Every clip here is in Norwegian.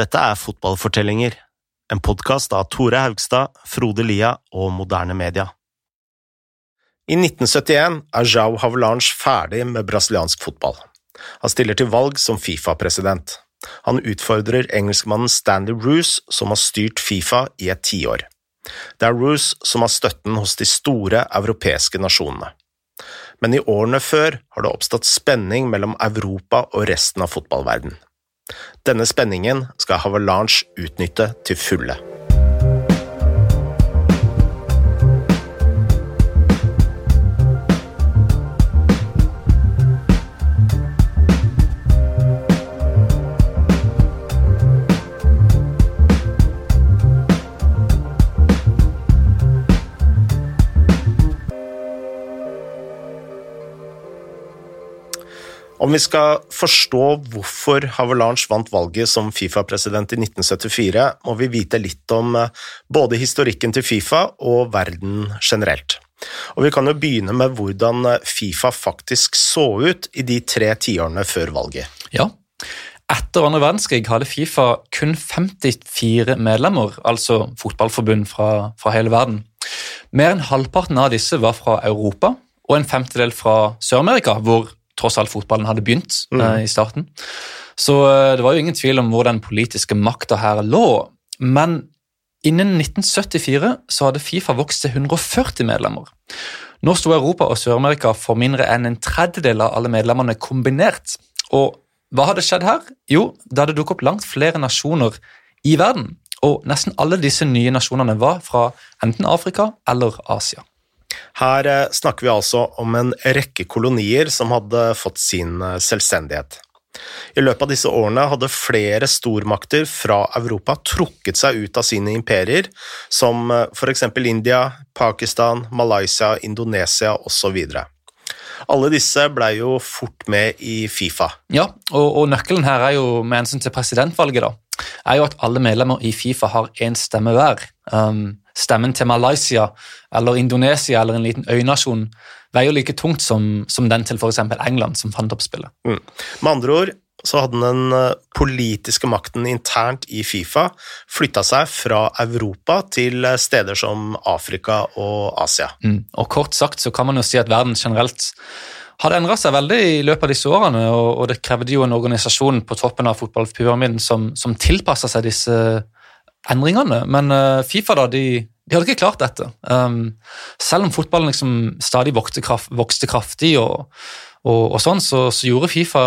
Dette er Fotballfortellinger, en podkast av Tore Haugstad, Frode Lia og Moderne Media. I 1971 er Jao Havelange ferdig med brasiliansk fotball. Han stiller til valg som Fifa-president. Han utfordrer engelskmannen Stanley Roose, som har styrt Fifa i et tiår. Det er Roose som har støtten hos de store europeiske nasjonene. Men i årene før har det oppstått spenning mellom Europa og resten av fotballverdenen. Denne spenningen skal Havelange utnytte til fulle. Om vi skal forstå hvorfor Havelange vant valget som Fifa-president i 1974, må vi vite litt om eh, både historikken til Fifa og verden generelt. Og Vi kan jo begynne med hvordan eh, Fifa faktisk så ut i de tre tiårene før valget. Ja, etter andre verdenskrig hadde Fifa kun 54 medlemmer, altså fotballforbund fra, fra hele verden. Mer enn halvparten av disse var fra Europa, og en femtedel fra Sør-Amerika, hvor tross alt fotballen hadde begynt mm. uh, i starten. Så uh, det var jo ingen tvil om hvor den politiske makta her lå. Men innen 1974 så hadde Fifa vokst til 140 medlemmer. Nå sto Europa og Sør-Amerika for mindre enn en tredjedel av alle medlemmene kombinert. Og hva hadde skjedd her? Jo, det hadde dukket opp langt flere nasjoner i verden. Og nesten alle disse nye nasjonene var fra enten Afrika eller Asia. Her eh, snakker vi altså om en rekke kolonier som hadde fått sin eh, selvstendighet. I løpet av disse årene hadde flere stormakter fra Europa trukket seg ut av sine imperier, som eh, for eksempel India, Pakistan, Malaysia, Indonesia osv. Alle disse blei jo fort med i Fifa. Ja, og, og, nøkkelen her er jo med hensyn til presidentvalget, da, er jo at alle medlemmer i Fifa har én stemme hver. Um, stemmen til Malaysia eller Indonesia eller en liten øynasjon veier like tungt som, som den til f.eks. England, som fant opp spillet. Mm. Med andre ord så hadde den eh, politiske makten internt i Fifa flytta seg fra Europa til eh, steder som Afrika og Asia. Mm. Og kort sagt så kan man jo si at verden generelt hadde endra seg veldig i løpet av disse årene, og, og, det krevde jo en organisasjon på toppen av fotballpyramiden som, som tilpassa seg disse endringene. Men uh, Fifa da, de, de, hadde ikke klart dette. Um, selv om fotballen liksom stadig vokste, kraft, vokste kraftig, og, og, og sånn, så, så, gjorde Fifa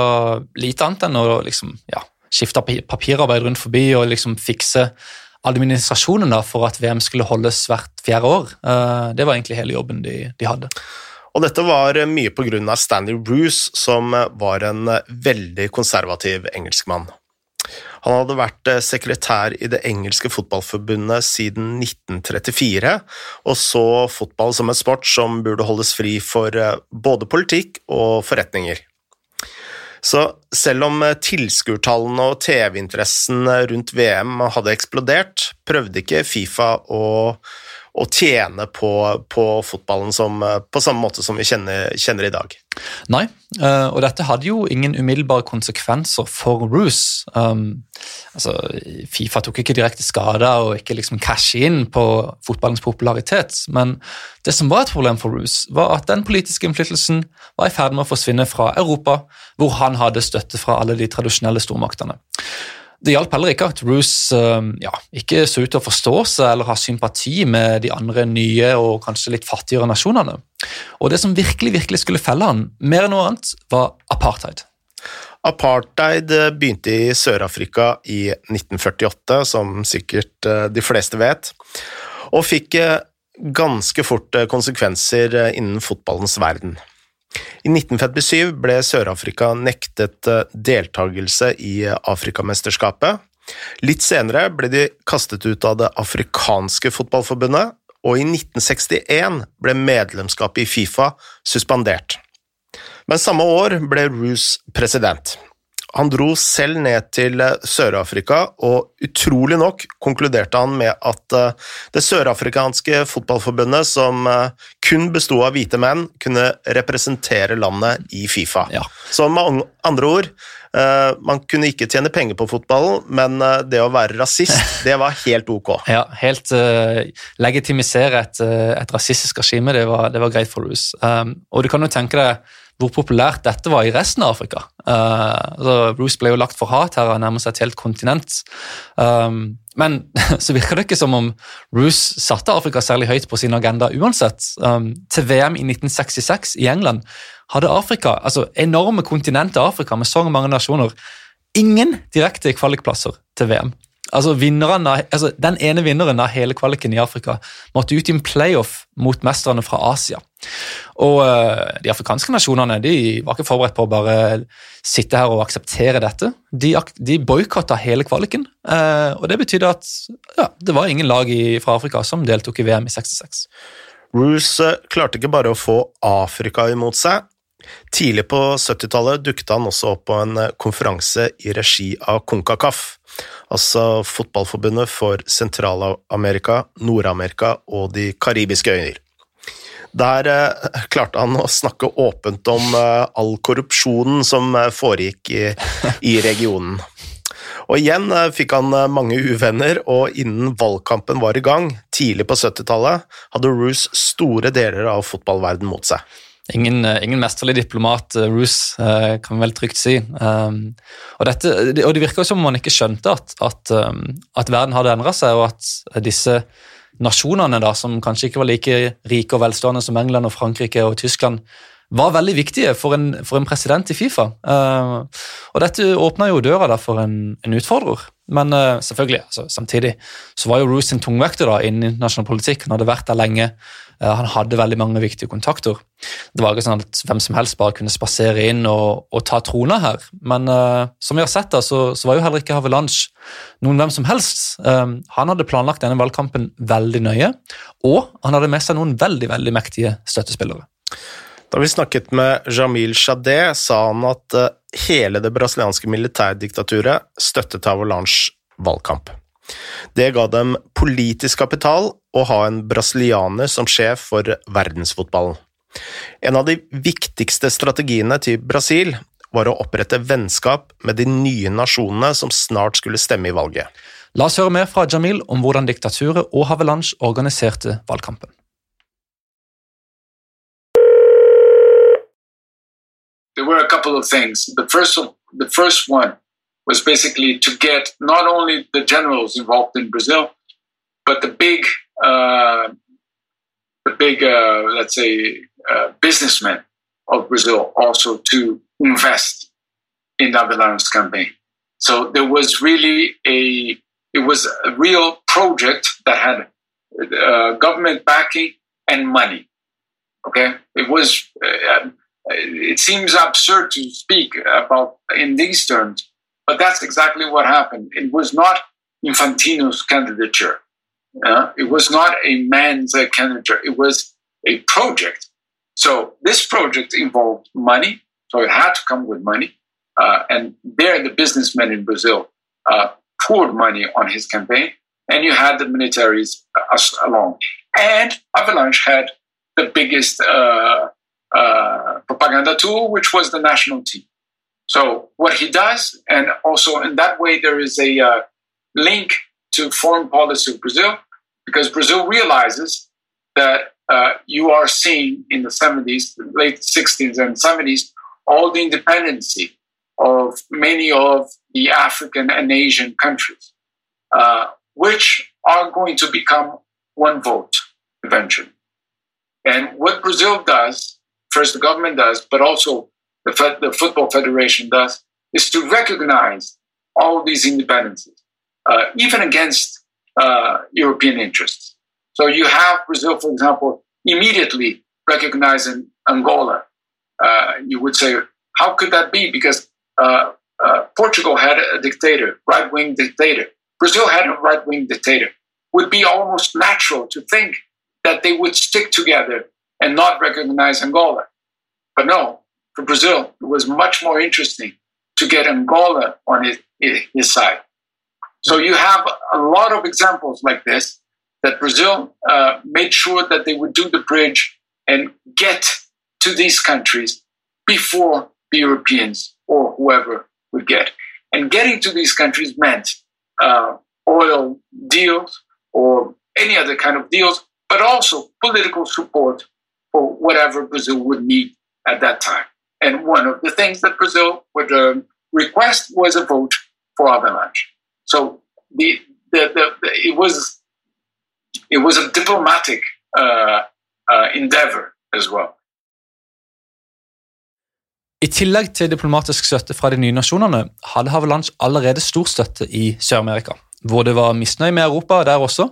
lite annet enn å liksom, ja, skifte papirarbeid rundt forbi og liksom fikse administrasjonen da, for at VM skulle holdes hvert fjerde år. Uh, det var egentlig hele jobben de, de hadde. Og dette var mye på grunn av Stanley Bruce, som var en veldig konservativ engelskmann. Han hadde vært eh, sekretær i det engelske fotballforbundet siden 1934, og så fotball som en sport som burde holdes fri for eh, både politikk og forretninger. Så selv om eh, tilskuertallene og TV-interessen rundt VM hadde eksplodert, prøvde ikke Fifa å å tjene på, på fotballen som, på samme måte som vi kjenner, kjenner, i dag. Nei, eh, og dette hadde jo ingen umiddelbare konsekvenser for Roos. Um, altså, Fifa tok ikke direkte skade og ikke liksom cashe inn på fotballens popularitet, men det som var et problem for Roos, var at den politiske innflytelsen var i ferd med å forsvinne fra Europa, hvor han hadde støtte fra alle de tradisjonelle stormaktene. Det hjalp heller ikke at Roose ehm, ja, ikke så ut til å forstå seg eller ha sympati med de andre nye og kanskje litt fattigere nasjonene. Og Det som virkelig virkelig skulle felle han, mer enn noe annet, var apartheid. Apartheid eh, begynte i Sør-Afrika i 1948, som sikkert eh, de fleste vet, og fikk eh, ganske fort konsekvenser innen fotballens verden. I 1957 ble Sør-Afrika nektet eh, deltakelse i Afrikamesterskapet. Litt senere ble de kastet ut av Det afrikanske fotballforbundet, og i 1961 ble medlemskapet i Fifa suspendert. Men samme år ble Roos president. Han dro selv ned til eh, Sør-Afrika, og utrolig nok konkluderte han med at eh, det sørafrikanske fotballforbundet, som eh, kun besto av hvite menn, kunne representere landet i Fifa. Ja. Så med andre ord, man kunne ikke tjene penger på fotballen, men det å være rasist, det var helt ok. Ja, helt uh, legitimisere et, et rasistisk regime, det var, det var greit for Louis. Um, og du kan jo tenke deg hvor populært dette var i resten av Afrika. Uh, Bruce ble jo lagt for hat her, nærmest et helt kontinent. Um, men så virker det ikke som om Bruce satte Afrika særlig høyt på sin agenda uansett. Um, til VM i 1966 i England hadde Afrika, altså enorme kontinentet Afrika med så mange nasjoner, ingen direkte kvalikplasser til VM. Altså, altså, Den ene vinneren av hele kvaliken i Afrika måtte ut i en playoff mot mesterne fra Asia. Og uh, De afrikanske nasjonene de var ikke forberedt på å bare sitte her og akseptere dette. De, de boikotta hele kvaliken, uh, og det betydde at ja, det var ingen lag i, fra Afrika som deltok i VM i 66. Roose eh, klarte ikke bare å få Afrika imot seg. Tidlig på 70-tallet dukket han også opp på en konferanse i regi av CONCACAF, altså fotballforbundet for Sentral-Amerika, Nord-Amerika og de karibiske øyer. Der eh, klarte han å snakke åpent om eh, all korrupsjonen som eh, foregikk i, i regionen. Og igjen eh, fikk han eh, mange uvenner, og innen valgkampen var i gang, tidlig på 70-tallet, hadde Roos store deler av fotballverden mot seg. Ingen, eh, ingen mesterlig diplomat, Roos, kan vi vel trygt si. Um, og, dette, og, det virker som om man ikke skjønte at, at, um, at verden hadde endra seg, og at disse nasjonene, da, som kanskje ikke var like rike og velstående som England og Frankrike og Tyskland, var veldig viktige for en, for en president i Fifa. Uh, og Dette åpna jo døra da for en, en utfordrer. Men selvfølgelig, altså, samtidig så var jo Roos en tungvekter innen internasjonal politikk. Han hadde vært der lenge. Uh, han hadde veldig mange viktige kontakter. Det var ikke sånn at hvem som helst bare kunne spasere inn og, og ta trona her. Men som vi har sett, da, så, så var jo heller ikke Havelange noen hvem som helst. han hadde planlagt denne valgkampen veldig nøye, og han hadde med seg noen veldig, veldig mektige støttespillere. Da vi snakket med Jamil Shadeh, sa han at eh, hele det brasilianske militærdiktaturet støttet Havelanges valgkamp. Det ga dem politisk kapital å ha en brasilianer som sjef for verdensfotballen. En av de viktigste strategiene til Brasil var å opprette vennskap med de nye nasjonene som snart skulle stemme i valget. La oss høre mer fra Jamil om hvordan diktaturet og Havelange organiserte valgkampen. there were a couple of things. The first, the first one was basically to get not only the generals involved in Brazil, but the big, uh, the big, uh, let's say, uh, businessmen of Brazil also to invest in Avalanche campaign. So there was really a, it was a real project that had uh, government backing and money. Okay, it was uh, it seems absurd to speak about in these terms, but that's exactly what happened. It was not Infantino's candidature. Uh, it was not a man's uh, candidature. It was a project. So this project involved money. So it had to come with money. Uh, and there, the businessmen in Brazil uh, poured money on his campaign. And you had the militaries uh, along. And Avalanche had the biggest uh, propaganda tool, which was the national team. So what he does, and also in that way, there is a uh, link to foreign policy of Brazil, because Brazil realizes that uh, you are seeing in the 70s, late 60s and 70s, all the independency of many of the African and Asian countries, uh, which are going to become one vote eventually. And what Brazil does first the government does, but also the, Fed, the Football Federation does, is to recognize all these independencies, uh, even against uh, European interests. So you have Brazil, for example, immediately recognizing Angola. Uh, you would say, how could that be? Because uh, uh, Portugal had a dictator, right wing dictator. Brazil had a right wing dictator. Would be almost natural to think that they would stick together and not recognize Angola. But no, for Brazil, it was much more interesting to get Angola on his, his side. So you have a lot of examples like this that Brazil uh, made sure that they would do the bridge and get to these countries before the Europeans or whoever would get. And getting to these countries meant uh, oil deals or any other kind of deals, but also political support for whatever Brazil would need at that time. And one of the things that Brazil would uh, request was a vote for Avalanche. So the, the, the, the it was it was a diplomatic uh, uh, endeavor as well. I tillegg til diplomatisk støtte fra de nye nasjonene hadde Havelange allerede stor støtte i Sør-Amerika, hvor det var misnøye med Europa der også,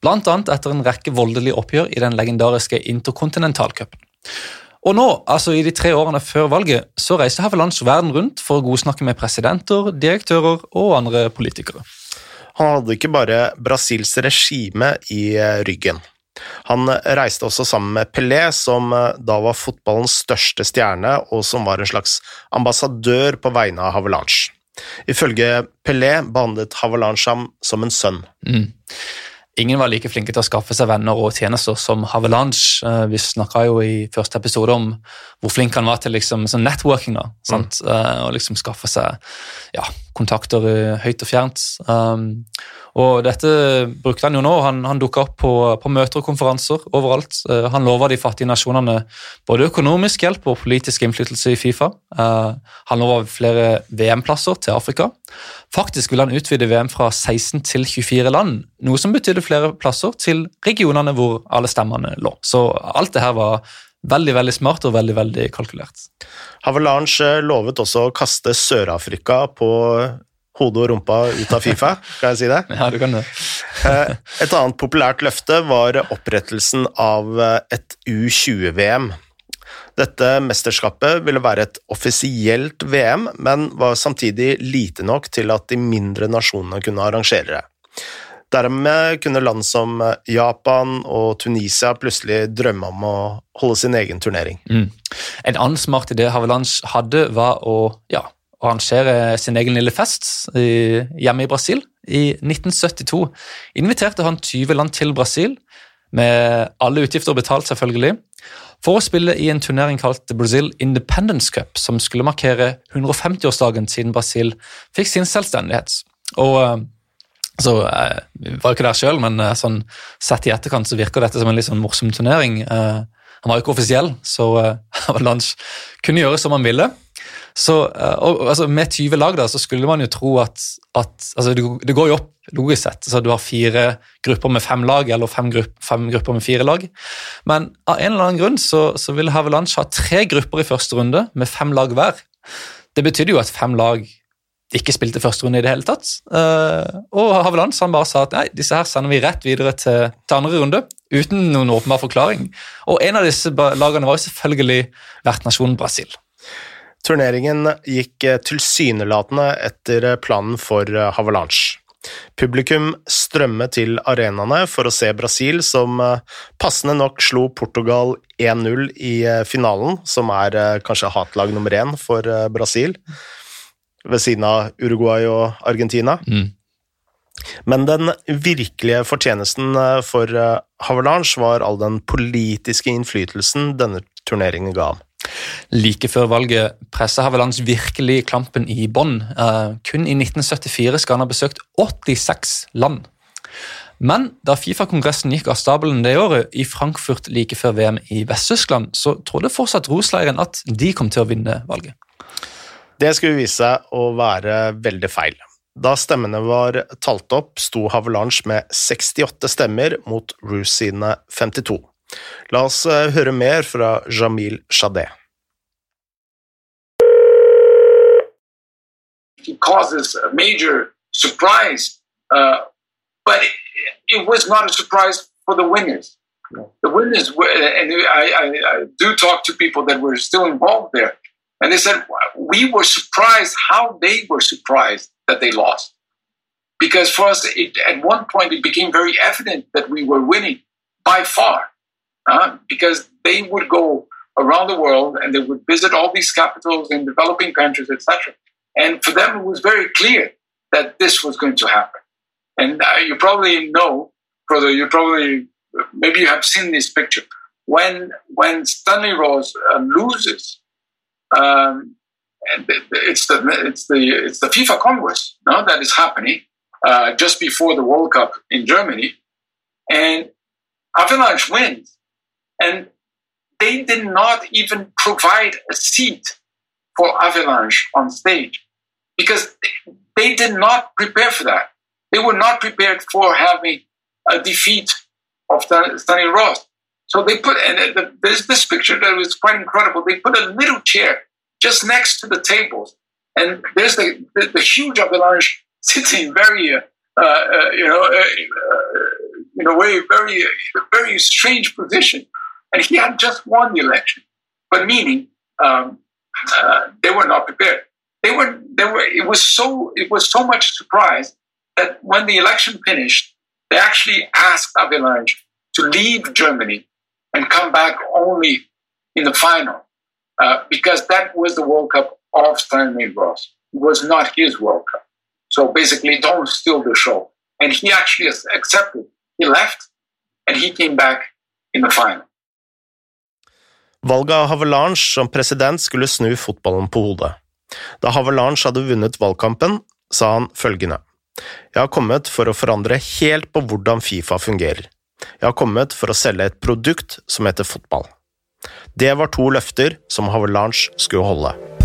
bl.a. etter en rekke voldelige oppgjør i den legendariske interkontinentalcupen. Og nå, altså i de tre årene før valget, så reiste Havelange verden rundt for å godsnakke med presidenter, direktører og andre politikere. Han hadde ikke bare Brasils regime i ryggen. Han reiste også sammen med Pelé, som eh, da var fotballens største stjerne, og som var en slags ambassadør på vegne av Havelange. Ifølge Pelé behandlet Havelange ham som en sønn. Mm. Ingen var like flinke til å skaffe seg venner og tjenester som Havelange. Eh, vi snakka jo i første episode om hvor flink han var til liksom, sånn networking. da, mm. Og liksom skaffe seg ja, kontakter høyt og fjernt. Um, og dette brukte han jo nå. Han, han dukka opp på, på, møter og konferanser overalt. Uh, han lova de fattige nasjonene både økonomisk hjelp og politisk innflytelse i Fifa. Uh, han lova flere VM-plasser til Afrika. Faktisk vil han utvide VM fra 16 til 24 land, noe som betydde flere plasser til regionene hvor alle stemmene lå. Så alt det her var veldig veldig smart og veldig veldig kalkulert. Havelange lovet også å kaste Sør-Afrika på hodet og rumpa ut av Fifa, kan jeg si det? Ja, du kan det. Eh, et annet populært løfte var opprettelsen av eh, et U20-VM. Dette mesterskapet ville være et offisielt VM, men var samtidig lite nok til at de mindre nasjonene kunne arrangere det. Dermed kunne land som Japan og Tunisia plutselig drømme om å holde sin egen turnering. Mm. En annen smart idé Havelange hadde, var å ja, arrangere sin egen lille fest i, hjemme i Brasil. I 1972 inviterte han 20 land til Brasil, med alle utgifter betalt, selvfølgelig, for å spille i en turnering kalt The Brazil Independence Cup, som skulle markere 150-årsdagen siden Brasil fikk sin selvstendighet. Og eh, så jeg eh, var ikke der sjøl, men eh, sånn, sett i etterkant så virker dette som en litt sånn morsom turnering. Han var jo ikke offisiell, så Avalanche kunne gjøre som han ville. Så, eh, og, altså, Med 20 lag da, så skulle man jo tro at, at altså, det, går jo opp logisk sett. så Du har fire grupper med fem lag, eller fem, grupp, fem grupper med fire lag. Men av en eller annen grunn så, så ville Havelanche ha tre grupper i første runde med fem lag hver. Det betydde jo at fem lag ikke spilte første runde i det hele tatt. Uh, og Havelands han bare sa at nei, disse her sender vi rett videre til, til andre runde, uten noen åpenbar forklaring. Og en av disse lagene var jo selvfølgelig vertnasjonen Brasil. Turneringen gikk eh, tilsynelatende etter eh, planen for eh, Publikum strømmet til arenaene for å se Brasil, som passende nok slo Portugal 1-0 i finalen, som er kanskje hatlag nummer én for Brasil, ved siden av Uruguay og Argentina. Mm. Men den virkelige fortjenesten for Havelange var all den politiske innflytelsen denne turneringen ga ham. Like før valget pressa Havelands virkelig klampen i bånn. Uh, kun i 1974 skal han ha besøkt 86 land. Men da Fifa-kongressen gikk av stabelen det året, i Frankfurt like før VM i Vest-Tyskland, så trodde fortsatt Rosleiren at de kom til å vinne valget. Det skulle vise seg å være veldig feil. Da stemmene var talt opp, sto Havelange med 68 stemmer mot Roos sine 52. La oss eh, høre mer fra Jamil Shadeh. It causes a major surprise, uh, but it, it, was not for the winners. The winners were, and I, I, I do talk to people that were still involved there, and they said we were surprised how they were surprised that they lost because for us it, at one point it became very evident that we were winning by far uh, because they would go around the world and they would visit all these capitals in developing countries, etc. And for them, it was very clear that this was going to happen. And uh, you probably know, brother, you probably, maybe you have seen this picture. When, when Stanley Rose uh, loses, um, it's the, it's, the, it's the FIFA Congress no, that is happening uh, just before the World Cup in Germany. And Avalanche wins. And they did not even provide a seat for Avalanche on stage because they did not prepare for that. They were not prepared for having a defeat of Stanley Ross. So they put, and there's this picture that was quite incredible. They put a little chair just next to the tables, and there's the, the, the huge avalanche sitting very, uh, uh, you know, uh, in a way, very, very strange position. And he had just won the election, but meaning um, uh, they were not prepared. They were, they were. It was so, it was so much surprise that when the election finished, they actually asked Avalanche to leave Germany and come back only in the final uh, because that was the World Cup of Stanley Ross. It was not his World Cup. So basically, don't steal the show. And he actually accepted. He left and he came back in the final. Valget av Havelange som president skulle snu fotballen på hodet. Da Havelange hadde vunnet valgkampen, sa han følgende. Jeg har kommet for å forandre helt på hvordan Fifa fungerer. Jeg har kommet for å selge et produkt som heter fotball. Det var to løfter som Havelange skulle holde.